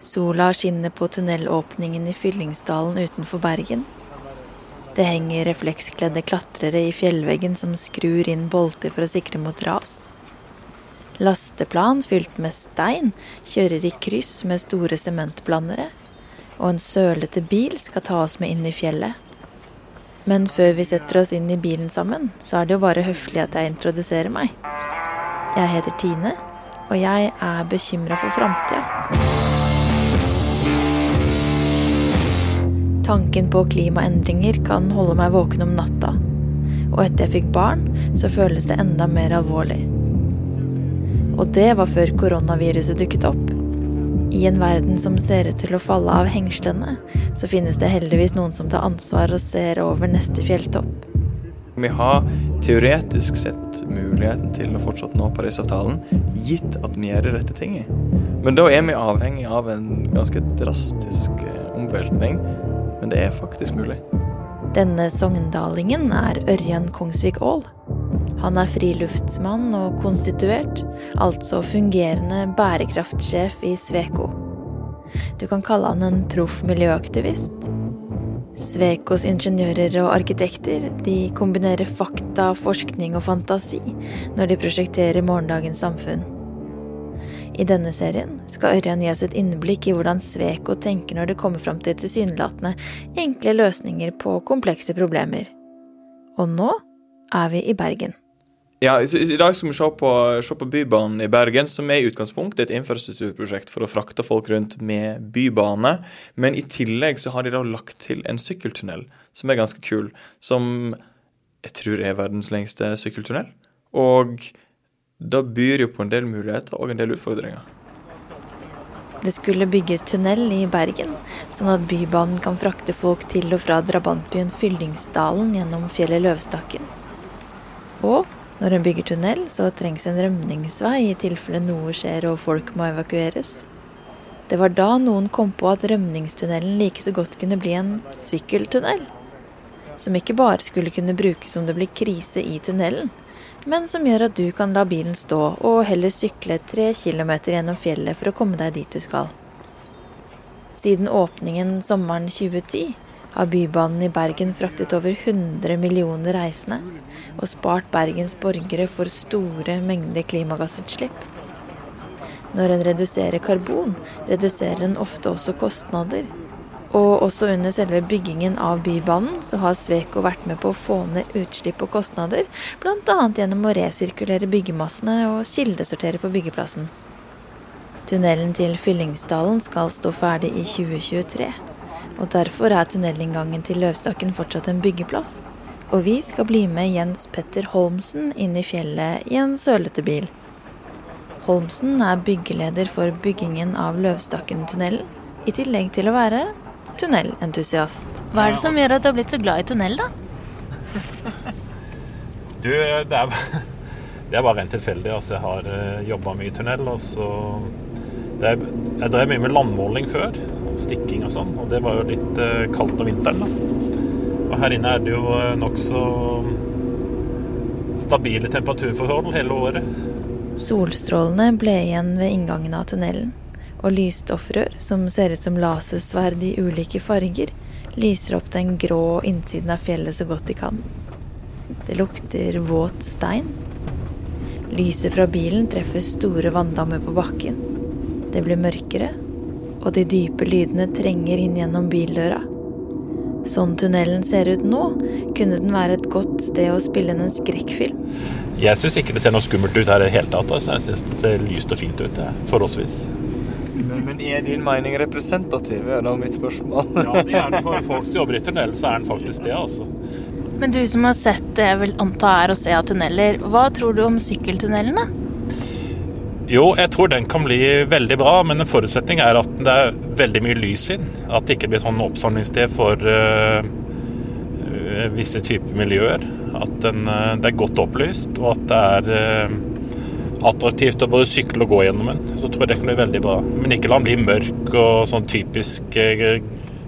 Sola skinner på tunnelåpningen i Fyllingsdalen utenfor Bergen. Det henger reflekskledde klatrere i fjellveggen som skrur inn bolter for å sikre mot ras. Lasteplan fylt med stein kjører i kryss med store sementblandere, og en sølete bil skal ta oss med inn i fjellet. Men før vi setter oss inn i bilen sammen, så er det jo bare høflig at jeg introduserer meg. Jeg heter Tine, og jeg er bekymra for framtida. Tanken på klimaendringer kan holde meg våken om natta. Og etter jeg fikk barn, så føles det enda mer alvorlig. Og det var før koronaviruset dukket opp. I en verden som ser ut til å falle av hengslene, så finnes det heldigvis noen som tar ansvar og ser over neste fjelltopp. Vi har teoretisk sett muligheten til å fortsatt nå Parisavtalen, gitt at vi gjør det rette tinget. Men da er vi avhengig av en ganske drastisk eh, omveltning. Men det er faktisk mulig. Denne sogndalingen er Ørjan Kongsvik Aall. Han er friluftsmann og konstituert, altså fungerende bærekraftsjef i Sveko. Du kan kalle han en proff miljøaktivist. Svekos ingeniører og arkitekter de kombinerer fakta, forskning og fantasi når de prosjekterer morgendagens samfunn. I denne serien skal Ørjan gi oss et innblikk i hvordan Sveko tenker når det kommer fram til tilsynelatende enkle løsninger på komplekse problemer. Og nå er vi i Bergen. Ja, I dag skal vi se på, se på, Bybanen i Bergen, som er i utgangspunktet et infrastrukturprosjekt for å frakte folk rundt med bybane. Men i tillegg så har de da lagt til en sykkeltunnel, som er ganske kul. Som jeg tror er verdens lengste sykkeltunnel. Og da byr jo på en del muligheter og en del utfordringer. Det skulle bygges tunnel i Bergen, sånn at Bybanen kan frakte folk til og fra drabantbyen Fyllingsdalen gjennom fjellet Løvstakken. Og når en bygger tunnel, så trengs en rømningsvei i tilfelle noe skjer og folk må evakueres. Det var da noen kom på at rømningstunnelen like så godt kunne bli en sykkeltunnel. Som ikke bare skulle kunne brukes om det blir krise i tunnelen, men som gjør at du kan la bilen stå og heller sykle tre kilometer gjennom fjellet for å komme deg dit du skal. Siden åpningen sommeren 2010 har Bybanen i Bergen fraktet over 100 millioner reisende og spart Bergens borgere for store mengder klimagassutslipp. Når en reduserer karbon, reduserer en ofte også kostnader. Og også under selve byggingen av Bybanen så har Sveko vært med på å få ned utslipp og kostnader, bl.a. gjennom å resirkulere byggemassene og kildesortere på byggeplassen. Tunnelen til Fyllingsdalen skal stå ferdig i 2023 og derfor er tunnelinngangen til Løvstakken fortsatt en byggeplass. Og vi skal bli med Jens Petter Holmsen inn i fjellet i en sølete bil. Holmsen er byggeleder for byggingen av Løvstakken-tunnelen, i tillegg til å være tunnelentusiast. Hva er det som gjør at du har blitt så glad i tunnel, da? du, det er, det er bare rent tilfeldig. Altså, jeg har eh, jobba mye i tunnel. og så det, Jeg drev mye med landmåling før stikking og sånn. Og det var jo litt eh, kaldt om vinteren, da. Og her inne er det jo eh, nokså stabile temperaturforhold hele året. Solstrålene ble igjen ved inngangen av tunnelen, og lysstoffrør, som ser ut som lasersverd i ulike farger, lyser opp den grå innsiden av fjellet så godt de kan. Det lukter våt stein. Lyset fra bilen treffer store vanndammer på bakken. Det blir mørkere, og de dype lydene trenger inn gjennom bildøra. Sånn tunnelen ser ut nå, kunne den være et godt sted å spille inn en skrekkfilm. Jeg syns ikke det ser noe skummelt ut her i det hele tatt. Altså. Jeg syns det ser lyst og fint ut, forholdsvis. Men, er din mening representativ, er da mitt spørsmål? ja, det er den for folk som jobber i tunnel, så er den faktisk det, altså. Men du som har sett det jeg vil anta er å se av tunneler, hva tror du om sykkeltunnelene? Jo, jeg tror den kan bli veldig bra, men en forutsetning er at det er veldig mye lys inn. At det ikke blir sånn oppsamlingssted for uh, visse typer miljøer. At den, uh, det er godt opplyst, og at det er uh, attraktivt å både sykle og gå gjennom den. Så tror jeg det kan bli veldig bra. Men ikke la den bli mørk og sånn typisk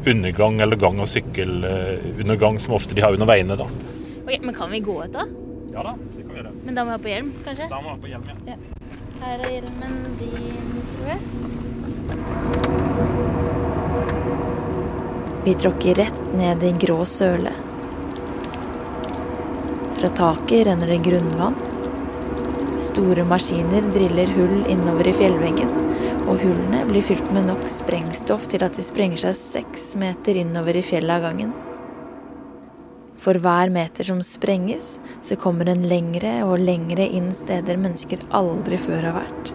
undergang eller gang- og sykkelundergang som ofte de har under veiene. da. Okay, men kan vi gå ut, da? Ja da, det kan vi gjøre. Men da må vi ha på hjelm, kanskje? Da må vi ha på hjelm, ja. ja. Her er hjelmen din, tror jeg. Vi tråkker rett ned i grå søle. Fra taket renner det grunnvann. Store maskiner driller hull innover i fjellveggen, og hullene blir fylt med nok sprengstoff til at de sprenger seg seks meter innover i fjellet av gangen. For hver meter som sprenges, så kommer en lengre og lengre inn steder mennesker aldri før har vært.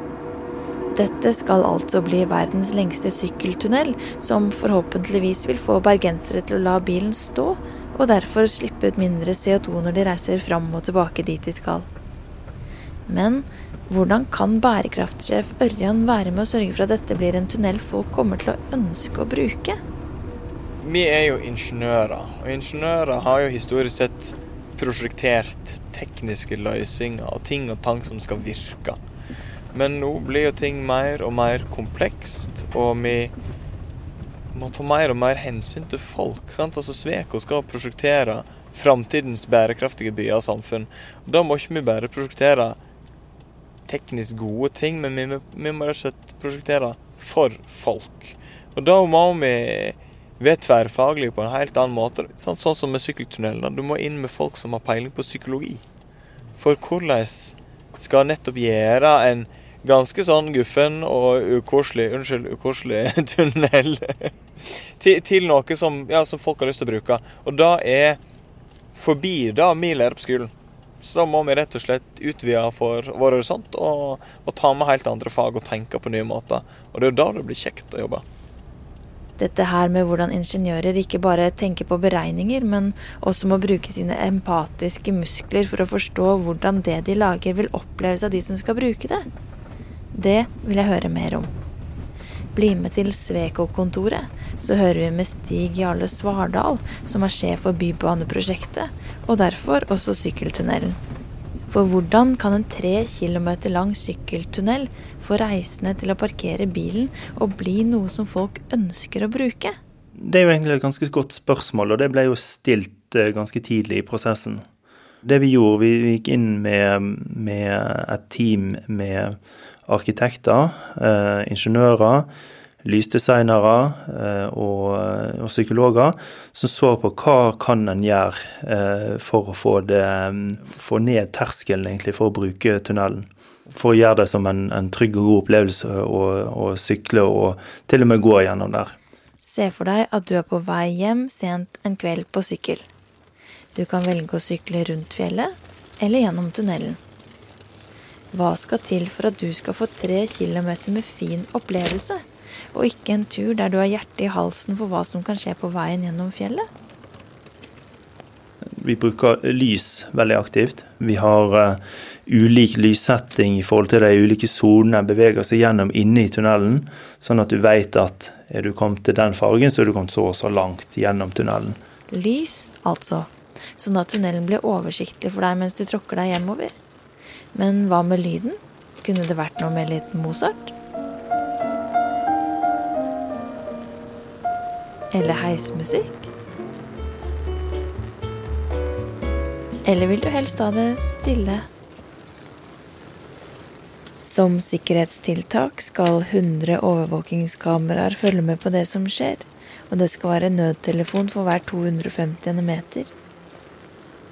Dette skal altså bli verdens lengste sykkeltunnel, som forhåpentligvis vil få bergensere til å la bilen stå, og derfor slippe ut mindre CO2 når de reiser fram og tilbake dit de skal. Men hvordan kan bærekraftsjef Ørjan være med å sørge for at dette blir en tunnel folk kommer til å ønske å bruke? Vi er jo ingeniører, og ingeniører har jo historisk sett prosjektert tekniske løsninger og ting og tang som skal virke. Men nå blir jo ting mer og mer komplekst, og vi må ta mer og mer hensyn til folk. Sant? Altså Sveko skal prosjektere framtidens bærekraftige byer og samfunn. Da må ikke vi bare prosjektere teknisk gode ting, men vi, må rett og slett prosjektere for folk. Og da må vi være tverrfaglige på en helt annen måte. Sånn, sånn som med sykkeltunnelene. Du må inn med folk som har peiling på psykologi. For hvordan skal nettopp gjøre en ganske sånn guffen og ukoselig unnskyld, ukoselig tunnel til, til, noe som, ja, som, folk har lyst til å bruke. Og da er forbi det vi lærer på skolen. Så da må vi rett og slett utvide for vår horisont og, og, ta med helt andre fag og tenke på nye måter. Og det er jo da det blir kjekt å jobbe. Dette her med hvordan ingeniører ikke bare tenker på beregninger, men også må bruke sine empatiske muskler for å forstå hvordan det de lager vil oppleves av de som skal bruke det. Det vil jeg høre mer om. Bli med til Sveko-kontoret, så hører vi med Stig Jarle Svardal, som er sjef for Bybaneprosjektet, og derfor også sykkeltunnelen. For hvordan kan en tre kilometer lang sykkeltunnel få reisende til å parkere bilen og bli noe som folk ønsker å bruke? Det er jo egentlig et ganske godt spørsmål, og det ble jo stilt eh, ganske tidlig i prosessen. Det vi gjorde, vi gikk inn med, med et team med arkitekter, eh, ingeniører, lysdesignere eh, og, og, psykologer som så på hva kan en gjøre eh, for å få, det, få ned terskelen egentlig for å bruke tunnelen. For å gjøre det som en, en trygg og god opplevelse å sykle og til og med gå gjennom der. Se for deg at du er på vei hjem sent en kveld på sykkel. Du kan velge å sykle rundt fjellet eller gjennom tunnelen. Hva skal til for at du skal få tre kilometer med fin opplevelse? og ikke en tur der du har hjertet i halsen for hva som kan skje på veien gjennom fjellet? Vi bruker lys veldig aktivt. Vi har uh, ulik lyssetting i forhold til de ulike sonene beveger seg gjennom inne i tunnelen, sånn at du vet at er du kommet til den fargen, så er du kommet så og så langt gjennom tunnelen. Lys, altså. Sånn at tunnelen blir oversiktlig for deg mens du tråkker deg hjemover. Men hva med lyden? Kunne det vært noe med litt Mozart? Eller heismusikk? Eller vil du helst ha det stille? Som sikkerhetstiltak skal 100 overvåkingskameraer følge med på det som skjer, og det skal være nødtelefon for hver 250 meter.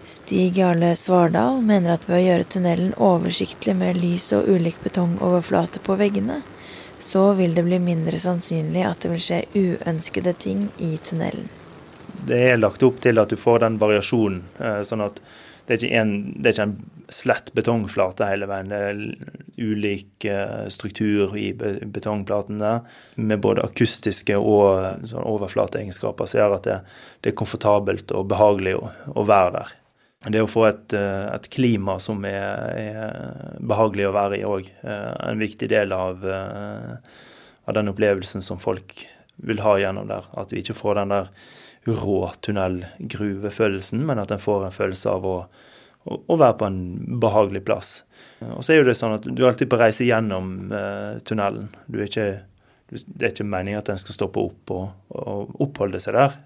Stig Jarle Svardal mener at ved å gjøre tunnelen oversiktlig med lys og ulik betongoverflate på veggene, så vil det bli mindre sannsynlig at det vil skje uønskede ting i tunnelen. Det er lagt opp til at du får den variasjonen, eh, sånn at det er ikke en, er ikke en slett betongflate hele veien. Det er ulik eh, struktur i betongplatene med både akustiske og sånn overflateegenskaper som gjør at det, det, er komfortabelt og behagelig å, å være der det å få et, eh, et klima som er, er, behagelig å være i òg, eh, en viktig del av, eh, av, den opplevelsen som folk vil ha gjennom der. At vi ikke får den der rå tunnelgruvefølelsen, men at en får en følelse av å, å, å, være på en behagelig plass. Og så er jo det sånn at du er alltid på reise gjennom tunnelen. Er ikke, det er ikke meningen at en skal stoppe opp og, og oppholde seg der.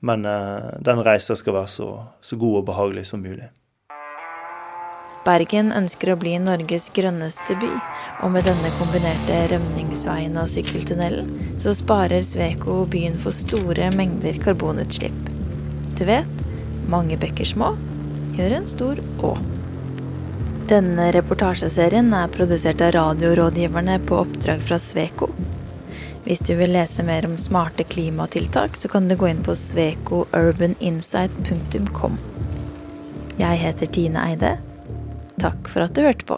Men uh, den reisa skal være så, så, god og behagelig som mulig. Bergen ønsker å bli Norges grønneste by, og med denne kombinerte rømningsveien og sykkeltunnelen, så sparer Sveko byen for store mengder karbonutslipp. Du vet, mange bekker små gjør en stor å. Denne reportasjeserien er produsert av Radiorådgiverne på oppdrag fra Sveko. Hvis du vil lese mer om smarte klimatiltak, så kan du gå inn på svekourbaninsight.com. Jeg heter Tine Eide. Takk for at du hørte på.